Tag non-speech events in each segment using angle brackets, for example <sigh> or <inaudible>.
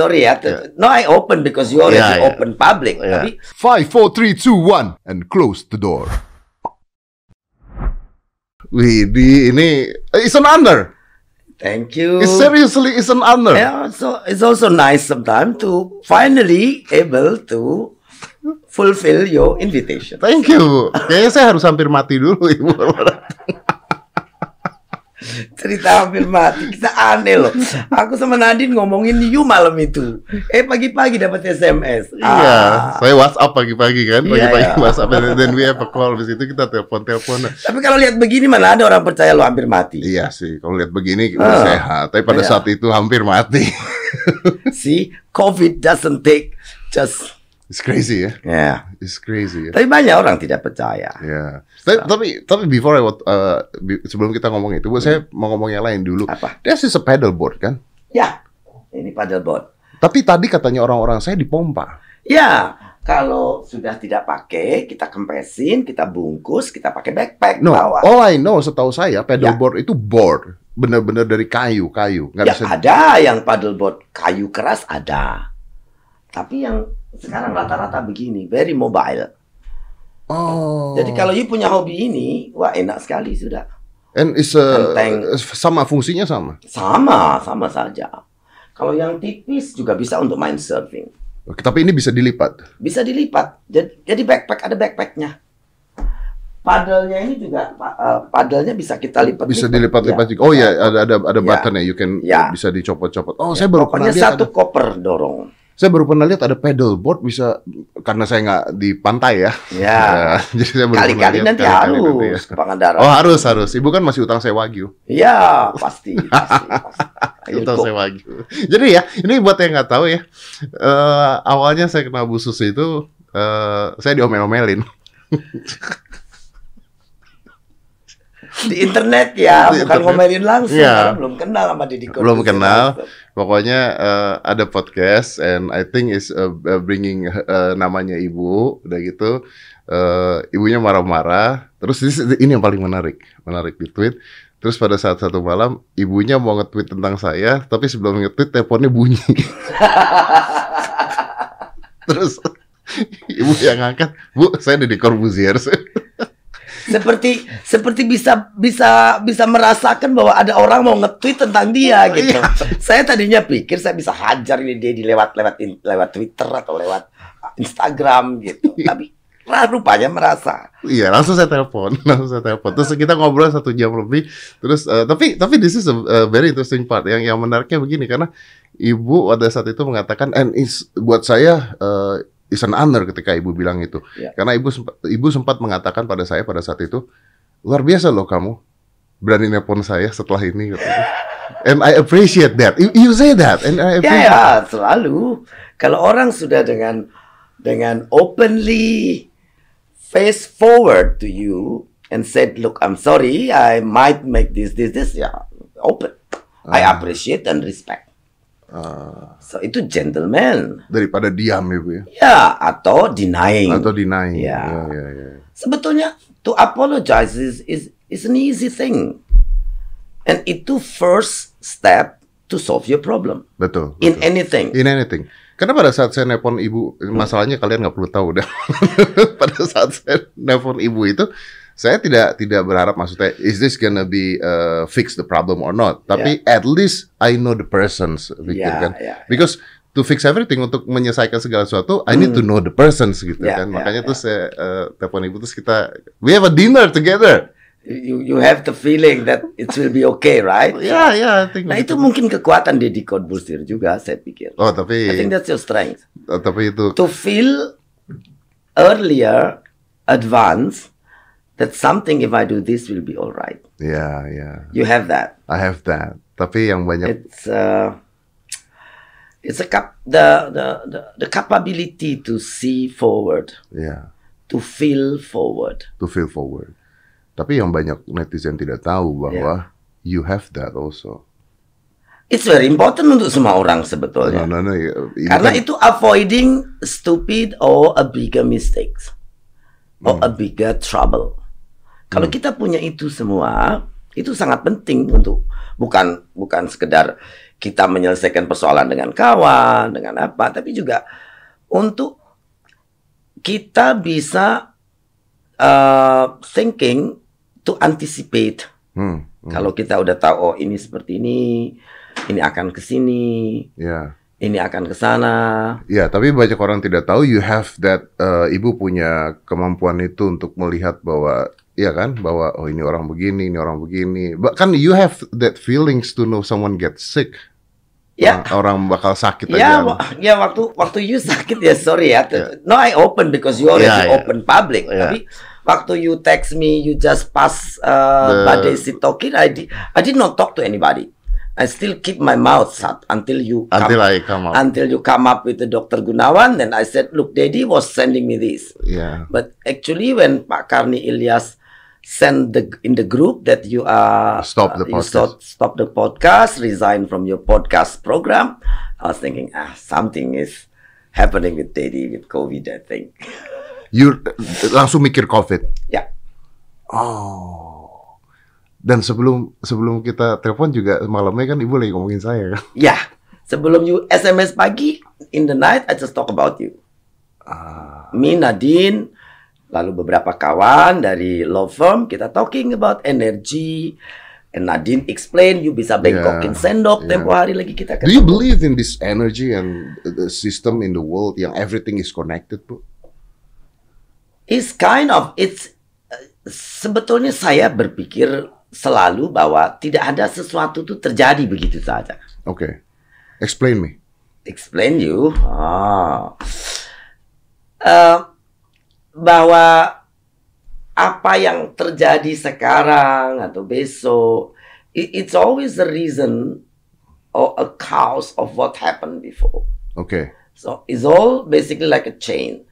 sorry ya. Yeah. No, I open because you already Yeah, yeah. open public. Yeah. Tapi Five, four, three, two, one, and close the door. Wih, di ini it's an honor. thank you. It's seriously it's an honor. Yeah, so it's also nice sometimes to finally able to fulfill your invitation. Thank you. Kayaknya saya harus hampir mati dulu ibu. <laughs> Cerita hampir mati, kita aneh loh. Aku sama Nadine ngomongin you malam itu. Eh pagi-pagi dapat SMS. Iya, Ah. saya WhatsApp pagi-pagi kan, Iya, pagi-pagi iya. WhatsApp dan then we have a call di situ kita telepon-telepon. Tapi kalau lihat begini mana ada orang percaya lo hampir mati. Iya sih, kalau lihat begini kita Ah. sehat, tapi pada Iya. saat itu hampir mati. <laughs> See, COVID doesn't take just It's crazy ya, ya. it's crazy ya. Tapi banyak orang tidak percaya. Ya, tapi, tapi tapi before I uh, sebelum kita ngomong itu, Bu, saya mau ngomong yang lain dulu. Apa? This is a paddleboard kan? Ya, ini paddleboard. Tapi tadi katanya orang-orang saya dipompa. Ya, kalau sudah tidak pakai, kita kempesin, kita bungkus, kita pakai backpack No, bawa. all I know setahu saya paddleboard itu board, benar-benar dari kayu, kayu, nggak ya bisa. ada yang paddleboard kayu keras ada. Tapi yang sekarang rata-rata begini, very mobile. Oh. Jadi kalau you punya hobi ini, wah enak sekali sudah. And is sama fungsinya sama. Sama, sama saja. Kalau yang tipis juga bisa untuk main surfing. Oke, tapi ini bisa dilipat. Bisa dilipat. Jadi, jadi backpack ada backpacknya. Paddle-nya ini juga, pa- eh, paddle-nya bisa kita lipat. Bisa dilipat-lipat juga. Oh ya, ada ada ada Ya. button ya, you can Ya. bisa dicopot-copot. Oh, saya baru pernah lihat. satu ada- koper dorong. Saya baru pernah lihat ada paddleboard bisa karena saya nggak di pantai ya. Ya. <laughs> jadi saya baru pernah Kali-kali lihat, nanti kali-kali harus nanti ya. Oh harus harus. Ibu kan masih utang saya wagyu. Ya, pasti. pasti, pasti. Utang saya wagyu. Jadi ya, ini buat yang nggak tahu ya. eh, awalnya saya kenal Bu Susi itu eh, saya diomel-omelin. <laughs> Di internet ya, Di bukan internet. ngomelin langsung. Iya. karena belum kenal sama Didi Corbuzier Belum kenal. Pokoknya eh, ada podcast and I think is uh, uh, bringing uh, namanya ibu, udah gitu eh, ibunya marah-marah. Terus ini yang paling menarik, menarik di tweet. Terus pada saat satu malam ibunya mau nge-tweet tentang saya, tapi sebelum nge-tweet teleponnya bunyi. <laughs> Terus <laughs> ibu yang ngangkat, bu saya di Corbuzier. <laughs> Seperti seperti bisa bisa bisa merasakan bahwa ada orang mau nge-tweet tentang dia gitu. Iya. Saya tadinya pikir saya bisa hajar ini dia di lewat lewat lewat Twitter atau lewat Instagram gitu. <laughs> Tapi rupanya merasa. Iya, langsung saya telepon, <laughs> langsung saya telepon. Terus kita ngobrol satu jam lebih. Terus eh, tapi tapi this is a, very interesting part. Yang yang menariknya begini karena ibu pada saat itu mengatakan and is buat saya eh, is an honor ketika ibu bilang itu. Ya. Karena ibu sempat ibu sempat mengatakan pada saya pada saat itu luar biasa loh kamu berani nelpon saya setelah ini. katanya. <laughs> And I appreciate that. You, you say that and I Ya appreciate. ya, selalu kalau orang sudah dengan dengan openly face forward to you and said, "Look, I'm sorry, I might make this this this." Ya, open. I Ah. appreciate and respect. Ah, So itu gentleman. daripada diam ibu ya. Ya, atau denying. Atau deny. Ya. Ya, ya, ya. Sebetulnya to apologize is is is an easy thing. And itu first step to solve your problem Betul. in betul. anything. In anything. Karena pada saat saya nelpon ibu, masalahnya kalian nggak perlu tahu dah. <laughs> pada saat saya nelpon ibu itu, saya tidak tidak berharap maksudnya is this gonna be uh, fix the problem or not. Tapi at least I know the persons, pikir Ya, kan. ya, ya. Because to fix everything untuk menyelesaikan segala sesuatu, I need to know the persons gitu Ya, kan. ya, Makanya ya. terus saya uh, telepon ibu terus kita we have a dinner together. You you have the feeling that it will be okay, right? <laughs> Ya ya, I think. Nah itu mungkin kekuatan Deddy Corbuzier juga, saya pikir. Oh tapi I think that's your strength. oh, tapi itu To feel earlier, advance, that something if I do this will be all right. ya ya. You have that. I have that. Tapi yang banyak It's uh, it's a cap the, the the the capability to see forward, ya. to feel forward. to feel forward. Tapi yang banyak netizen tidak tahu bahwa you have that also. It's very important untuk semua orang sebetulnya. No, no, no. Karena itu avoiding stupid or a bigger mistakes or a bigger trouble. Kalau kita punya itu semua, itu sangat penting untuk bukan bukan sekedar kita menyelesaikan persoalan dengan kawan, dengan apa, tapi juga untuk kita bisa uh, thinking to anticipate. Hmm. hmm. Kalau kita udah tahu oh ini seperti ini, ini akan ke sini, Ya. ini akan ke sana. Ya, tapi banyak orang tidak tahu you have that uh, ibu punya kemampuan itu untuk melihat bahwa ya kan bahwa oh ini orang begini, ini orang begini. Bahkan you have that feelings to know someone get sick. Ya. Orang, orang bakal sakit Ya, aja. ya waktu waktu you <laughs> sakit ya sorry ya. Ya. No, I open because you already Ya, ya. open public. Ya. Tapi waktu you text me, you just pass uh, The- badai sitokin, I did, I did not talk to anybody. I still keep my mouth shut until you Until come, I come up. until you come up with the Dr. Gunawan. Then I said, look, Daddy was sending me this. Ya. But actually, when Pak Karni Ilyas send the in the group that you are Stop the uh, podcast. stop, stop the podcast, resign from your podcast program, I was thinking, ah, something is happening with Daddy with COVID. I think. <laughs> You langsung mikir COVID. Ya, Oh. Dan sebelum sebelum kita telepon juga malamnya kan ibu lagi ngomongin saya kan. <laughs> ya. Sebelum you SMS pagi, in the night I just talk about you. Ah. Me, Nadine, lalu beberapa kawan dari law firm kita talking about energy. And Nadine explain, you bisa bengkokin Yeah, sendok yeah. tempo hari lagi kita Do you ketemu. believe in this energy and the system in the world yang everything is connected, Bu? It's kind of it's uh, sebetulnya saya berpikir selalu bahwa tidak ada sesuatu itu terjadi begitu saja. Okay. Explain me. Explain you. Ah. Eh, bahwa apa yang terjadi sekarang atau besok it's always the reason or a cause of what happened before. Okay. So it's all basically like a chain.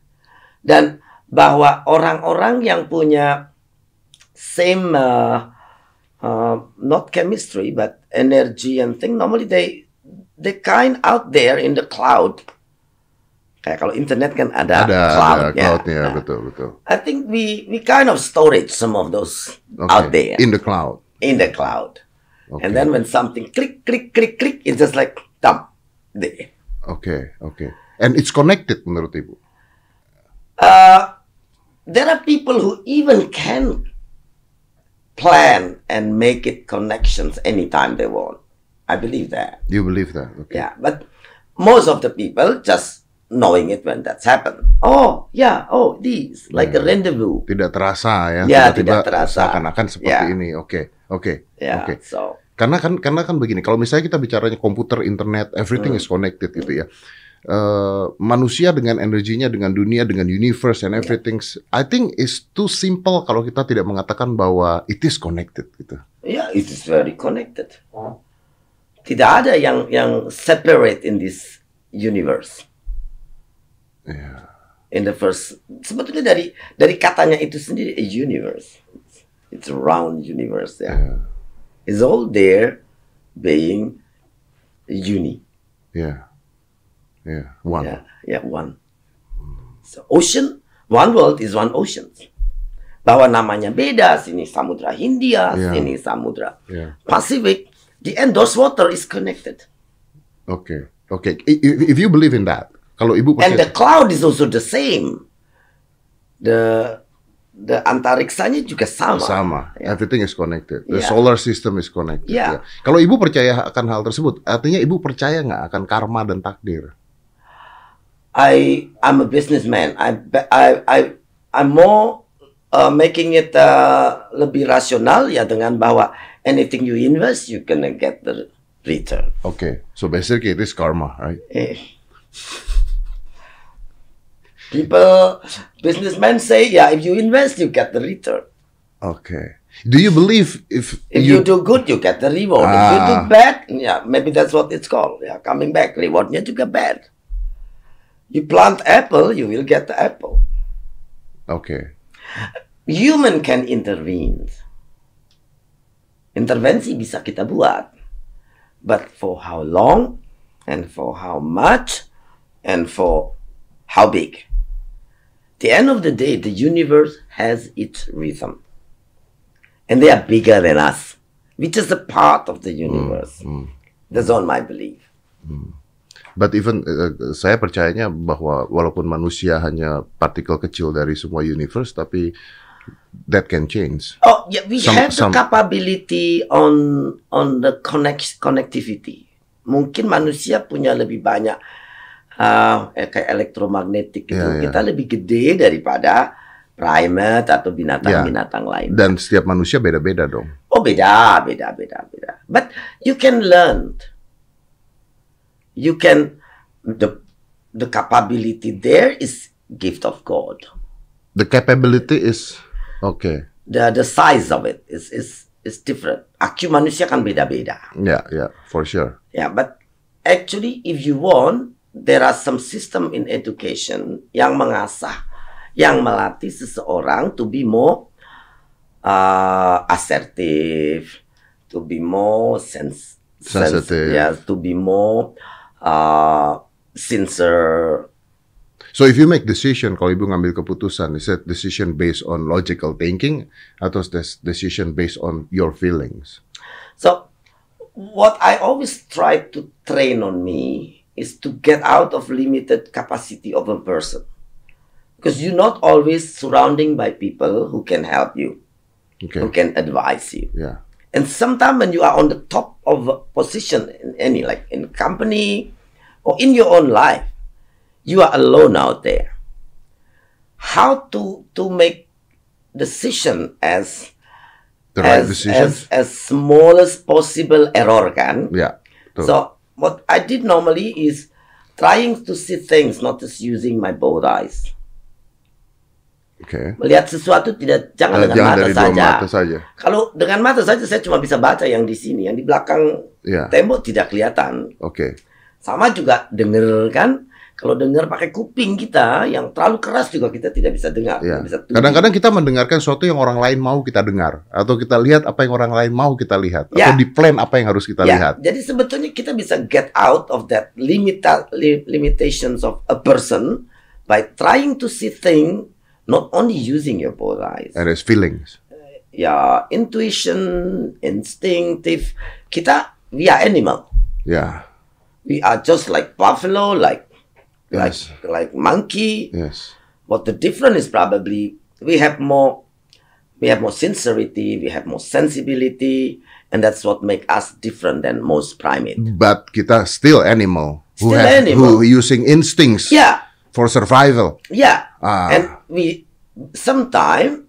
Dan bahwa orang-orang yang punya same uh, uh, not chemistry but energy and thing normally they they kind out there in the cloud. Kayak kalau internet kan ada, ada cloud ada cloudnya, Nah, betul betul. I think we we kind of storage some of those Okay. out there in the cloud. in the cloud. Okay. And then when something click click click click it's just like dump there. Okay, okay. And it's connected menurut ibu. Uh, there are people who even can plan and make it connections anytime they want. I believe that. You believe that? Okay. Yeah, but most of the people just knowing it when that's happened. Oh, yeah, oh, these like a rendezvous. Tidak terasa ya. Ya, tiba-tiba tidak terasa. Seakan-akan seperti Ya. ini. Oke, oke, Yeah, oke. so Karena kan karena kan begini. Kalau misalnya kita bicaranya komputer, internet, everything Hmm. is connected gitu ya. Eh, manusia dengan energinya dengan dunia dengan universe and everything I think is too simple kalau kita tidak mengatakan bahwa it is connected gitu. yeah, it is very connected. Tidak ada yang yang separate in this universe. Ya. in the first sebetulnya dari dari katanya itu sendiri a universe it's a round universe ya Ya. it's all there being uni Ya. Ya, one. ya ya one so ocean one world is one ocean bahwa namanya beda sini samudra Hindia Ya. sini samudra Ya. Pacific the end those water is connected Oke, oke. I- i- If you believe in that, kalau ibu and the percaya, cloud is also the same the the antariksanya juga sama sama, Ya. everything is connected. The Ya. solar system is connected. Ya. ya. Kalau ibu percaya akan hal tersebut, artinya ibu percaya nggak akan karma dan takdir? I I'm a businessman. I I I I'm more uh, making it uh, lebih rasional ya dengan bahwa anything you invest you gonna get the return. Oke, so basically it is karma, right? Eh. People, businessmen say, yeah, if you invest, you get the return. Oke. Do you believe if, If you, do good, you get the reward. If you do Ah. bad, yeah, maybe that's what it's called. Yeah, coming back, rewardnya juga bad. You plant apple, you will get the apple. Oke, human can intervene. Intervensi bisa kita buat. But for how long and for how much and for how big? The end of the day, the universe has its rhythm. And they are bigger than us. We're just a part of the universe. That's on my belief. But even uh, saya percayanya bahwa walaupun manusia hanya partikel kecil dari semua universe, tapi that can change. Oh, yeah, we Some- have some- the capability on on the connect connectivity. Mungkin manusia punya lebih banyak uh, kayak elektromagnetik itu. Yeah, yeah. Kita lebih gede daripada primate atau binatang-binatang lain. Dan setiap manusia beda-beda dong. Oh beda, beda, beda, beda. But you can learn. You can the the capability there is gift of God. The capability is okay. The the size of it is is is different. IQ manusia kan beda-beda. Yeah, yeah, for sure. Yeah, but actually if you want, there are some system in education yang mengasah, yang melatih seseorang to be more uh, assertive, to be more sens- sens- Sensitive. yeah, to be more uh, sincere. So if you make decision, kalau ibu ngambil keputusan, is that decision based on logical thinking atau is decision based on your feelings? So, what I always try to train on me is to get out of limited capacity of a person. Because you're not always surrounding by people who can help you, Okay. who can advise you. Yeah. And sometimes when you are on the top of a position in any, like in company or in your own life, you are alone out there. How to to make decision as The right as, decision. as as small as possible error kan. yeah. So what I did normally is trying to see things, not just using my both eyes. Okay. Melihat sesuatu tidak jangan Eh, dengan jangan mata dari dua saja. mata saja. Kalau dengan mata saja saya cuma bisa baca yang di sini, yang di belakang Ya. tembok tidak kelihatan. Oke. Sama juga denger kan. Kalau dengar pakai kuping kita yang terlalu keras juga kita tidak bisa dengar. Ya. Kadang-kadang kita mendengarkan sesuatu yang orang lain mau kita dengar, atau kita lihat apa yang orang lain mau kita lihat, Ya. atau di plan apa yang harus kita Ya, lihat. Jadi sebetulnya kita bisa get out of that limita- li- limitations of a person by trying to see things not only using your both eyes. And there's feelings. Ya, intuition, instinctive. Kita we are animal. Ya. We are just like buffalo, like Yes. like like monkey. Yes. What the difference is probably we have more we have more sincerity, we have more sensibility, and that's what make us different than most primate. But kita still animal. Who Still have, animal. Who using instincts Yeah, for survival. yeah. Ah. And we sometimes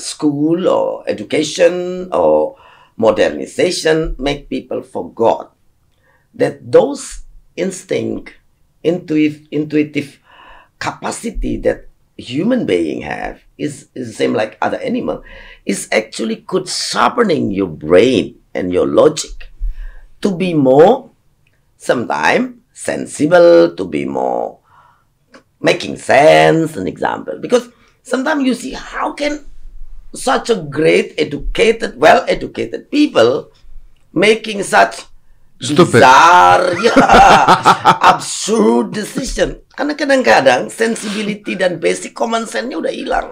school or education or modernization make people forgot that those instinct, intuitive, intuitive capacity that human being have is, is the same like other animal is actually could sharpening your brain and your logic to be more sometimes sensible to be more making sense an example. Because sometimes you see how can such a great educated well educated people making such Stupid. bizarre <laughs> yeah, absurd decision karena kadang-kadang sensibility dan basic common sense-nya udah hilang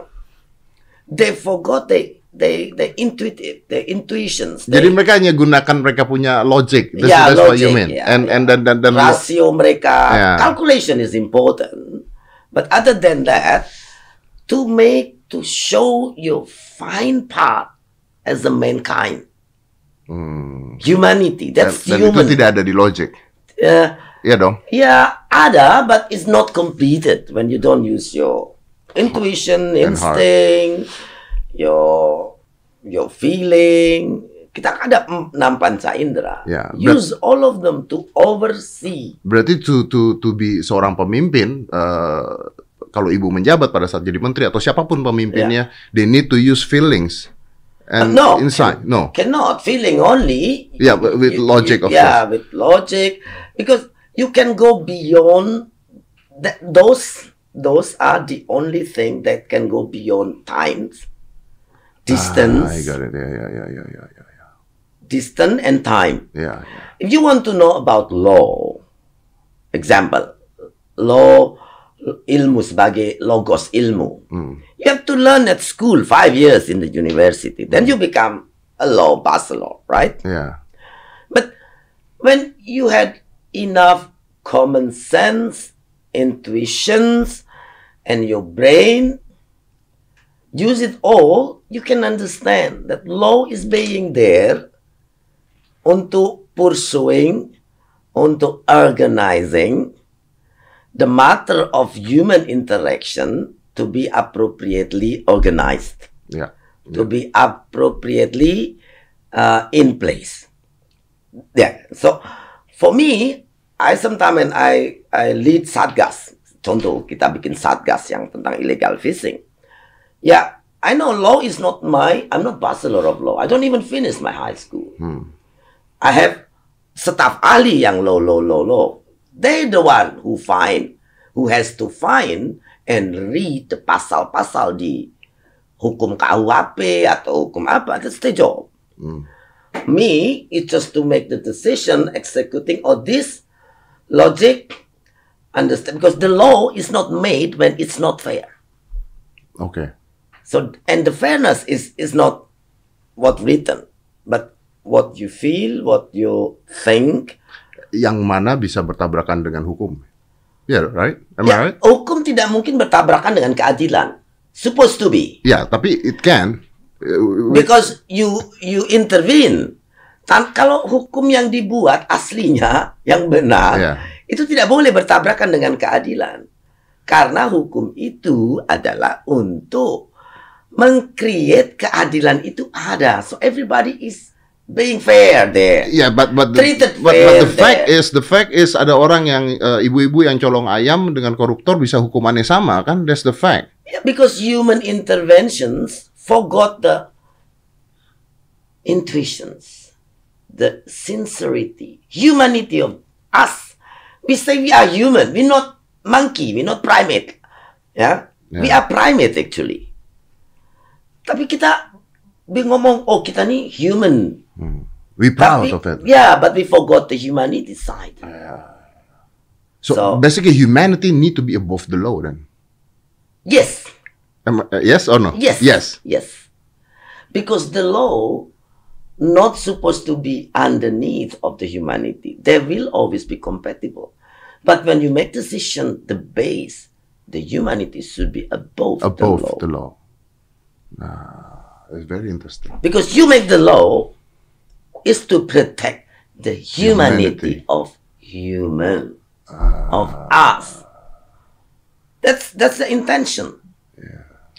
they forgot they they they intuitive their intuitions Jadi they- mereka hanya gunakan mereka punya logic. That's, Yeah, that's what you logic, mean. yeah, and yeah. and dan dan dan rasio mereka Yeah. calculation is important but other than that to make to show your fine part as a mankind Hmm. humanity dan, that's dan human itu tidak ada di logic. Uh, Iya dong. yeah ada but it's not completed when you don't use your intuition instinct your your feeling. Kita ada mm, enam panca indera. Yeah, use all of them to oversee. Berarti to to to be seorang pemimpin eh, kalau ibu menjabat pada saat jadi menteri atau siapa pun pemimpinnya, they need to use feelings and no. insight. No. cannot feeling only Yeah, with- with logic, of yeah with logic because you can go beyond that those those are the only thing that can go beyond times distance Ah, I got it. Yeah, yeah, yeah, yeah, yeah, yeah, yeah. distance and time Yeah, yeah. if you want to know about law example law ilmu sebagai logos ilmu Hmm. you have to learn at school five years in the university then you become a law bachelor right Yeah. But when you had enough common sense, intuitions, and your brain, use it all, you can understand that law is being there untuk pursuing, untuk organizing the matter of human interaction to be appropriately organized, Ya. to be appropriately uh, in place. Yeah. So for me, I sometimes when I I lead satgas, contoh kita bikin satgas yang tentang illegal fishing. Yeah, I know law is not my. I'm not bachelor of law. I don't even finish my high school. I have staff ahli yang law, law, law, law. They the one who find, who has to find and read the pasal-pasal di hukum KUHP atau hukum apa. That's the job. Hmm. Me, it's just to make the decision, executing all this logic, understand because the law is not made when it's not fair. Okay. So and the fairness is is not what written, but what you feel, what you think. Yang mana bisa bertabrakan dengan hukum? Yeah, right? Am I Ya, right? hukum tidak mungkin bertabrakan dengan keadilan. Supposed to be. Ya, tapi it can. Uh, Because you you intervene. Tan kalau hukum yang dibuat aslinya yang benar Iya. itu tidak boleh bertabrakan dengan keadilan. Karena hukum itu adalah untuk mengcreate keadilan itu ada. So everybody is being fair there. Yeah, but but the, Treated but, but the fair fact there. is the fact is ada orang yang uh, ibu-ibu yang colong ayam dengan koruptor bisa hukumannya sama kan? That's the fact. Yeah, because human interventions forgot the intuitions, the sincerity, humanity of us. We say we are human. We're not monkey. We're not primate. Yeah, we Yeah. are primate actually. Tapi kita ngomong, oh kita nih human. We proud Tapi, of it. yeah, but we forgot the humanity side. So, So- basically humanity need to be above the law then. Yes, Am I- uh, yes or no? Yes. Yes. Yes. Because the law not supposed to be underneath of the humanity. They will always be compatible. But when you make decision, the base, the humanity should be above, Above the law. the law. Ah, it's very interesting. Because you make the law is to protect the Humanity. humanity, of human, of us. That's that's the intention.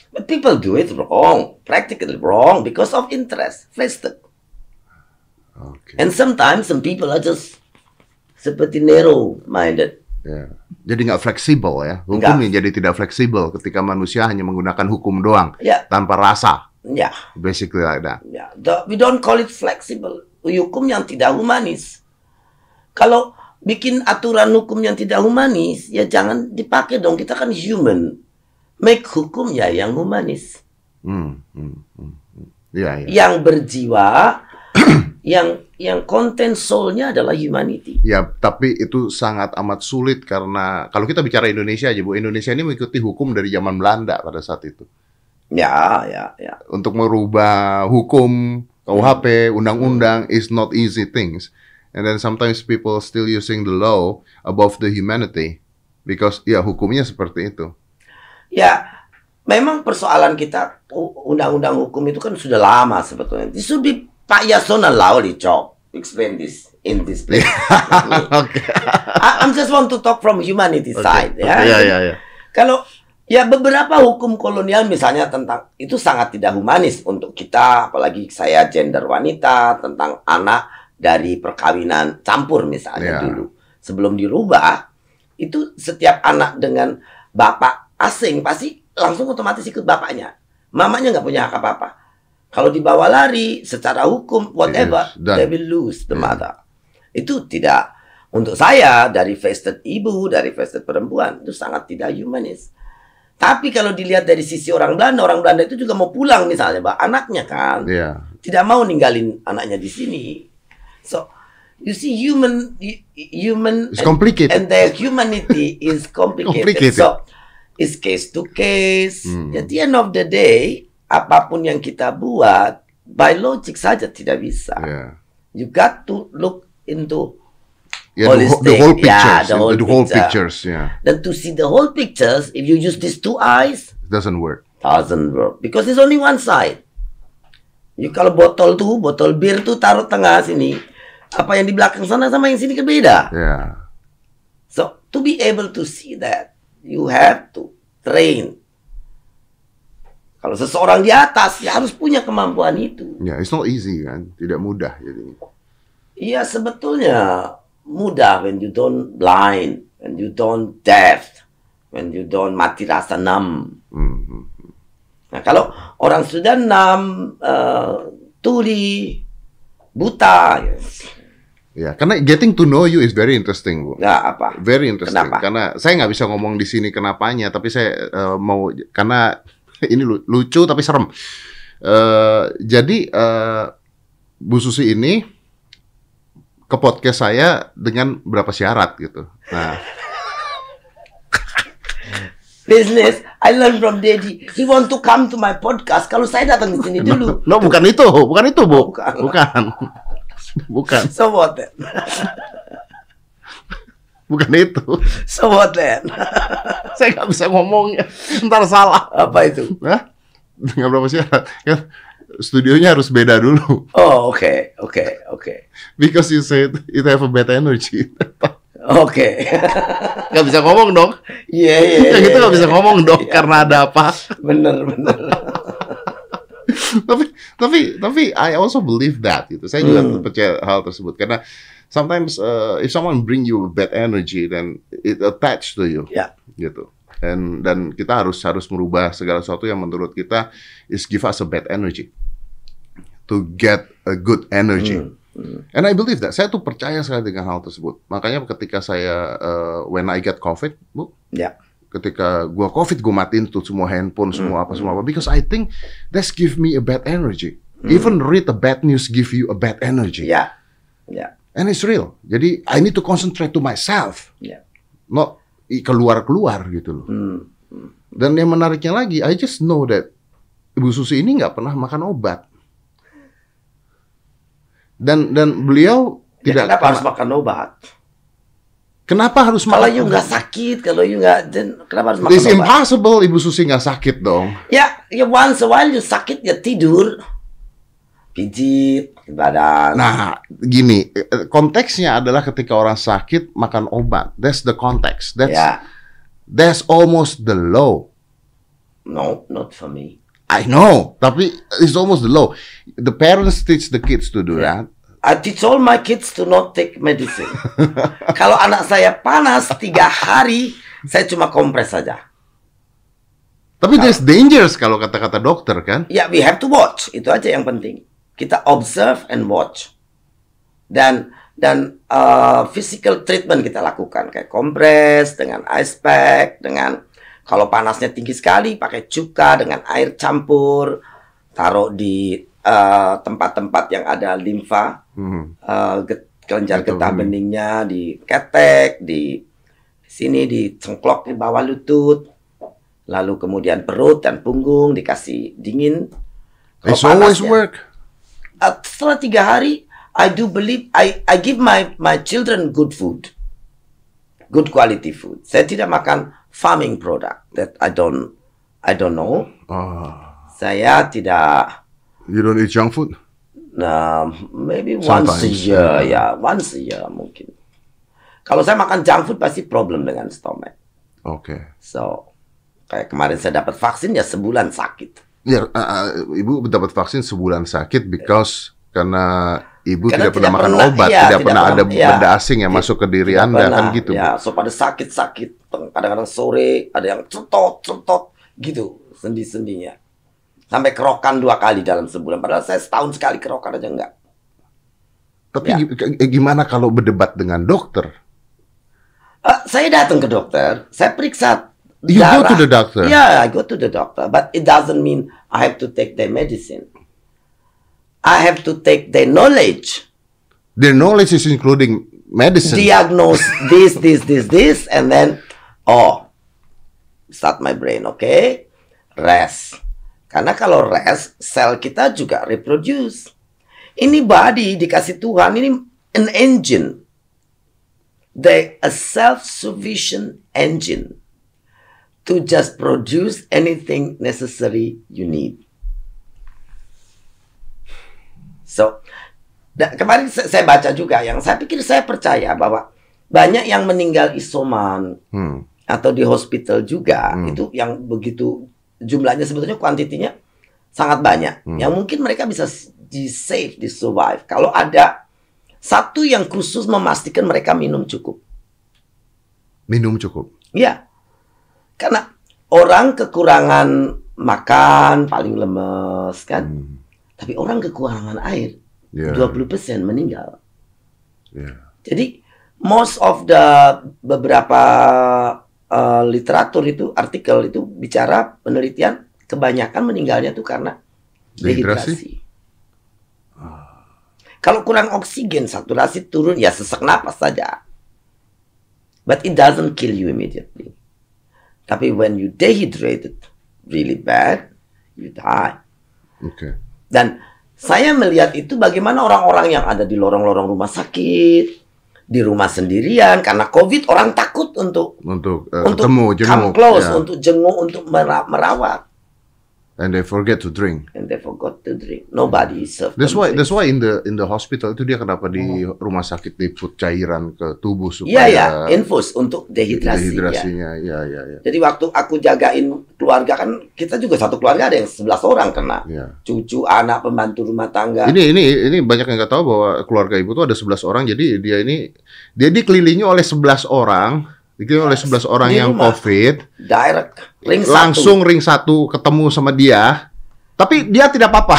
But people do it wrong, practically wrong because of interest, vested. Okay. And sometimes some people are just seperti narrow-minded. Ya. Jadi nggak fleksibel ya. Hukumnya jadi tidak fleksibel ketika manusia hanya menggunakan hukum doang Ya, tanpa rasa. ya, Basically like that. ya. The- we don't call it flexible. Hukum yang tidak humanis. Kalau bikin aturan hukum yang tidak humanis, ya jangan dipakai dong. Kita kan human. Make hukum ya yang humanis. Hmm, hmm, hmm. Iya, iya. Yang berjiwa, <clears throat> yang yang konten soulnya adalah humanity. Ya, tapi itu sangat amat sulit karena kalau kita bicara Indonesia aja, Bu, Indonesia ini mengikuti hukum dari zaman Belanda pada saat itu. Ya, ya, ya. Untuk merubah hukum, KUHP, undang-undang is not easy things. And then sometimes people still using the law above the humanity because ya hukumnya seperti itu. Ya, memang persoalan kita undang-undang hukum itu kan sudah lama sebetulnya. This should be Pak Yasona Lawli job explain this in this place. <laughs> Oke. I, I'm just want to talk from humanity side ya. Iya, iya, iya. Kalau ya beberapa hukum kolonial misalnya tentang itu sangat tidak humanis untuk kita apalagi saya gender wanita tentang anak dari perkawinan campur misalnya Ya. dulu. Sebelum dirubah itu setiap anak dengan bapak asing pasti langsung otomatis ikut bapaknya. Mamanya nggak punya hak apa-apa. Kalau dibawa lari secara hukum whatever, they will lose the Yeah. mother. Itu tidak untuk saya dari vested ibu, dari vested perempuan itu sangat tidak humanis. Tapi kalau dilihat dari sisi orang Belanda, orang Belanda itu juga mau pulang misalnya, Pak, anaknya kan Iya. tidak mau ninggalin anaknya di sini. So you see human hu- human It's complicated. and their humanity is <laughs> complicated. Complicated. So it's case to case. Hmm. At the end of the day, apa pun yang kita buat by logic saja tidak bisa. Iya. You got to look into Yeah, the, whole- the whole Yeah, pictures, the whole the whole picture. pictures, yeah, Dan to see the whole pictures, if you use these two eyes, it doesn't work. doesn't work because there's only one side. You kalau botol tuh, botol bir tuh taruh tengah sini, apa yang di belakang sana sama yang sini kan beda. Yeah, So to be able to see that, you have to train. Kalau seseorang di atas, ya harus punya kemampuan itu. yeah, it's not easy kan, tidak mudah jadi. Iya sebetulnya mudah when you don't blind, when you don't deaf, when you don't mati rasa numb. Mhm. Nah kalau orang sudah numb, eh, tuli, buta, ya, Ya, karena getting to know you is very interesting, Bu. nggak apa. Very interesting. Kenapa? Karena saya nggak bisa ngomong di sini kenapanya, tapi saya eh, mau karena <laughs> ini lu- lucu tapi serem. Eh, jadi eh, Bu Susi ini ke podcast saya dengan berapa syarat gitu. Nah, Business, I learn from Dedi. He want to come to my podcast. Kalau saya datang di sini dulu. no bukan itu, bukan itu, Bu. Bukan. Bukan. Bukan, So what then? bukan itu. So what then? Saya nggak bisa ngomongnya, ntar salah. apa itu? Hah? Dengan berapa syarat? Kan studionya harus beda dulu. Oh oke, oke, oke. Because you said it have a bad energy. Oke. Gak bisa ngomong dong. Iya, iya. Kayak gitu iya, gak bisa iya. ngomong dong Iya. karena ada apa. Bener, bener. tapi tapi tapi I also believe that gitu. Saya juga Hmm. percaya hal tersebut karena sometimes uh, if someone bring you bad energy then it attached to you Ya. gitu. Dan dan kita harus harus merubah segala sesuatu yang menurut kita is give us a bad energy to get a good energy. Hmm. And I believe that. Saya tuh percaya sekali dengan hal tersebut. Makanya ketika saya uh, when I get COVID, Bu, Ya. ketika gua covid gua matiin tuh semua handphone semua apa semua apa because I think that's give me a bad energy even read the bad news give you a bad energy Ya. Ya. and it's real jadi I need to concentrate to myself Ya. not keluar keluar gitu loh Hmm. dan yang menariknya lagi I just know that Ibu Susi ini nggak pernah makan obat dan dan beliau Ya, tidak kenapa harus makan obat? kenapa harus Kalau makan you obat? nggak sakit, kalau you nggak, kenapa harus makan It's obat? impossible Ibu Susi nggak sakit dong Ya, ya once a while you sakit ya tidur, pijit badan. Nah, gini, konteksnya adalah ketika orang sakit makan obat. That's the context. That's ya, that's almost the law. no, not for me. I know, tapi it's almost the law. The parents teach the kids to do that. I teach all my kids to not take medicine. <laughs> Kalau anak saya panas tiga hari, saya cuma kompres saja. Tapi there's dangers kalau kata-kata dokter kan. Ya, we have to watch. Itu aja yang penting. Kita observe and watch. Dan dan uh, physical treatment kita lakukan kayak kompres dengan ice pack dengan kalau panasnya tinggi sekali pakai cuka dengan air campur taruh di uh, tempat-tempat yang ada limfa Hmm. uh, get- kelenjar Betul. getah beningnya di ketek di sini di cengklok di bawah lutut lalu kemudian perut dan punggung dikasih dingin Kalau It's always work. Uh, setelah tiga hari I do believe I I give my my children good food good quality food saya tidak makan farming product that I don't I don't know Oh, saya tidak you don't eat junk food? Nah, maybe once a Sometimes, year, yeah. ya, once a year mungkin. Kalau saya makan junk food pasti problem dengan stomach. Oke. So, kayak kemarin saya dapat vaksin ya sebulan sakit. Ya, uh, uh, ibu dapat vaksin sebulan sakit because karena ibu Karena tidak pernah tidak makan pernah- obat, iya, tidak, tidak pernah ada pernah- iya. benda asing yang masuk ke diri Tidak anda kan pernah, gitu. Bu? Ya, so pada sakit-sakit, kadang-kadang sore ada yang cetot, cetot, gitu sendi-sendinya. Sampai kerokan dua kali dalam sebulan. Padahal saya setahun sekali kerokan aja enggak. Tapi Ya. eh, gimana kalau berdebat dengan dokter? Eh, saya datang ke dokter, saya periksa You go darah. to the doctor? Yeah, I go to the doctor, but it doesn't mean I have to take their medicine. I have to take their knowledge, Their knowledge is including medicine. diagnose <laughs> this, this, this, this, and then oh, start my brain, okay? Rest. Karena kalau rest, sel kita juga reproduce. Ini body dikasih Tuhan, ini an engine. they a self-sufficient engine to just produce anything necessary you need. So, da- kemarin sa- saya baca juga yang saya pikir saya percaya bahwa banyak yang meninggal isoman Hmm. atau di hospital juga Hmm. itu yang begitu jumlahnya sebetulnya kuantitinya sangat banyak Hmm. yang mungkin mereka bisa di save di survive kalau ada satu yang khusus memastikan mereka minum cukup Minum cukup. ya karena orang kekurangan makan paling lemes kan Hmm. Tapi orang kekurangan air Ya. 20% meninggal ya. Jadi most of the beberapa uh, literatur itu artikel itu bicara penelitian kebanyakan meninggalnya itu karena Dehidrasi? dehidrasi. Kalau kurang oksigen saturasi turun ya sesak napas saja. But it doesn't kill you immediately. Tapi when you dehydrated really bad, you die. Oke. Dan saya melihat itu bagaimana orang-orang yang ada di lorong-lorong rumah sakit, di rumah sendirian karena COVID orang takut untuk Untuk, eh, untuk ketemu, come jenguk. close, ya. untuk jenguk, untuk mera- merawat. And they forget to drink. And they forgot to drink. Nobody served That's why drinks. that's why in the in the hospital itu dia kenapa di rumah sakit diput cairan ke tubuh Iya supaya ya, infus untuk dehidrasi. ya. dehidrasinya. Ya, ya, ya. Jadi waktu aku jagain keluarga kan kita juga satu keluarga ada yang 11 orang kena. ya. Cucu, anak, pembantu rumah tangga. Ini ini ini banyak yang nggak tahu bahwa keluarga ibu tuh ada 11 orang. Jadi dia ini dia dikelilingi oleh 11 orang, dikelilingi oleh 11 orang Di yang rumah. COVID. Direct ring satu. langsung ring satu ketemu sama dia. Tapi dia tidak apa-apa.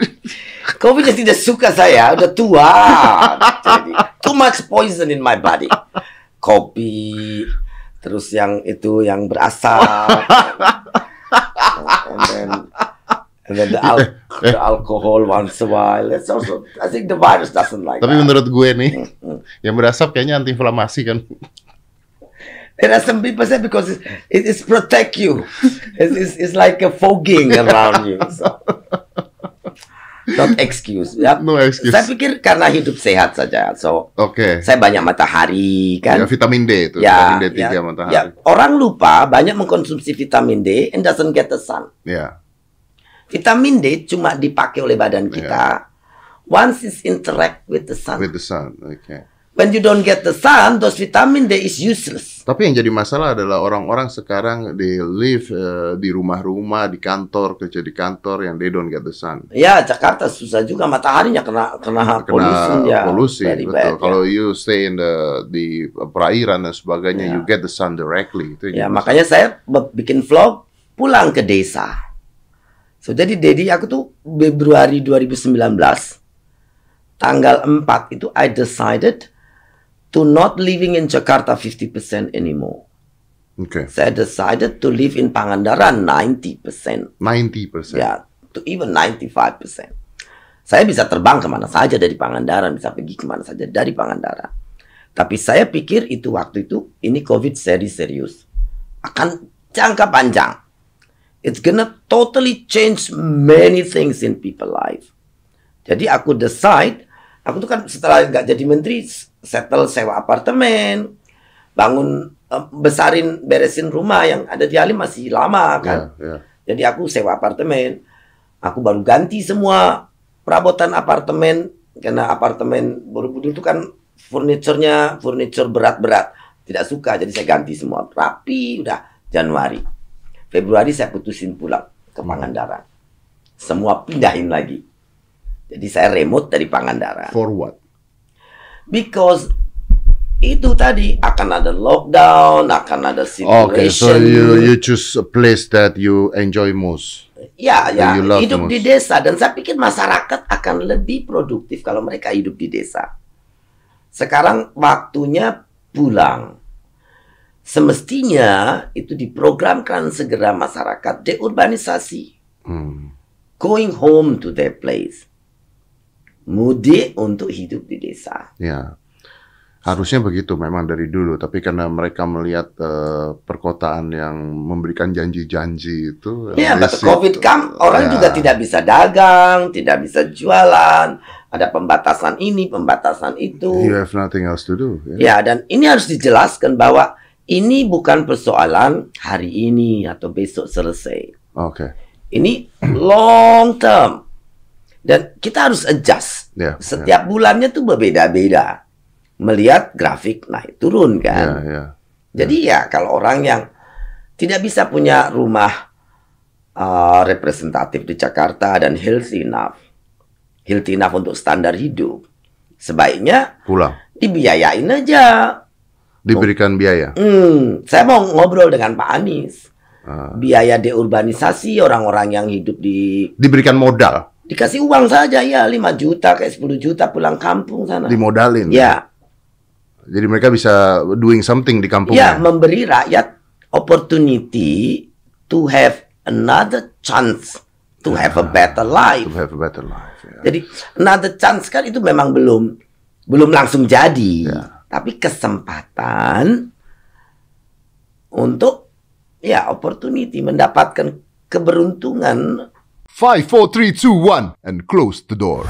<laughs> Covid tidak suka saya, udah tua. Jadi, too much poison in my body. Kopi, terus yang itu yang berasap. and then and then the, al- the alcohol once a while. It's also I think the virus doesn't like Tapi that. menurut gue nih, yang berasap kayaknya antiinflamasi kan. There are some people say because it, it, it's protect you. It's, it's, it's like a fogging around you. So. Not excuse. Ya. No excuse. Saya pikir karena hidup sehat saja. So Oke. saya banyak matahari Ya, kan. vitamin D itu, Ya, vitamin D3 ya, matahari. ya. Orang lupa banyak mengkonsumsi vitamin D and doesn't get the sun. Ya. Vitamin D cuma dipakai oleh badan kita once it's interact with the sun. With the sun. Oke. When you don't get the sun, those vitamin D is useless. Tapi yang jadi masalah adalah orang-orang sekarang they live eh, di rumah-rumah, di kantor, kerja di kantor yang they don't get the sun. Ya, Jakarta susah juga mataharinya kena kena, Kena polusi ya. polusi, betul. bad, ya. Kalau you stay in the di perairan dan sebagainya, Ya. you get the sun directly. Itu Ya, makanya saya bikin vlog pulang ke desa. So jadi Dedi aku tuh Februari 2019 tanggal 4 itu I decided to not living in Jakarta 50% anymore. Oke, Saya decided to live in Pangandaran 90%. 90%. Ya, to even 95%. Saya bisa terbang ke mana saja dari Pangandaran, bisa pergi ke mana saja dari Pangandaran. Tapi saya pikir itu waktu itu, ini COVID seri serius. Akan jangka panjang. It's gonna totally change many things in people life. Jadi aku decide, aku tuh kan setelah nggak jadi menteri, settle sewa apartemen, bangun, eh, besarin, beresin rumah yang ada di Halim masih lama kan. Ya, ya. Jadi aku sewa apartemen. Aku baru ganti semua perabotan apartemen karena apartemen Borobudur itu kan furniturnya furniture berat-berat. Tidak suka jadi saya ganti semua rapi udah Januari. Februari saya putusin pulang ke Pangandaran. Semua pindahin lagi. Jadi saya remote dari Pangandaran. For what? Because itu tadi akan ada lockdown, akan ada situation. Okay, so you you choose a place that you enjoy most. Ya, ya, hidup most. di desa dan saya pikir masyarakat akan lebih produktif kalau mereka hidup di desa. Sekarang waktunya pulang. Semestinya itu diprogramkan segera masyarakat deurbanisasi, Hmm. going home to their place. Mudik untuk hidup di desa. Ya, harusnya begitu memang dari dulu. Tapi karena mereka melihat eh, perkotaan yang memberikan janji-janji itu, Ya, see- COVID come, orang Ya. juga tidak bisa dagang, tidak bisa jualan, ada pembatasan ini, pembatasan itu. You have nothing else to do. ya. Ya, dan ini harus dijelaskan bahwa ini bukan persoalan hari ini atau besok selesai. Oke. Ini long term. Dan kita harus adjust. Ya. Setiap bulannya tuh berbeda-beda. Melihat grafik naik turun kan. ya. Jadi ya kalau orang yang tidak bisa punya rumah uh, representatif di Jakarta dan healthy enough, healthy enough untuk standar hidup, sebaiknya Pulang. dibiayain aja. Diberikan biaya. Hmm, saya mau ngobrol dengan Pak Anies. Ah. Biaya deurbanisasi orang-orang yang hidup di diberikan modal, dikasih uang saja ya 5 juta kayak 10 juta pulang kampung sana. dimodalin. Ya, Jadi mereka bisa doing something di ya kampungnya. memberi rakyat opportunity to have another chance to have a better life. To have a better life. ya. Jadi another chance kan itu memang belum belum langsung jadi, Ya. tapi kesempatan untuk ya opportunity mendapatkan keberuntungan 5, 4, 3, 2, 1, and close the door.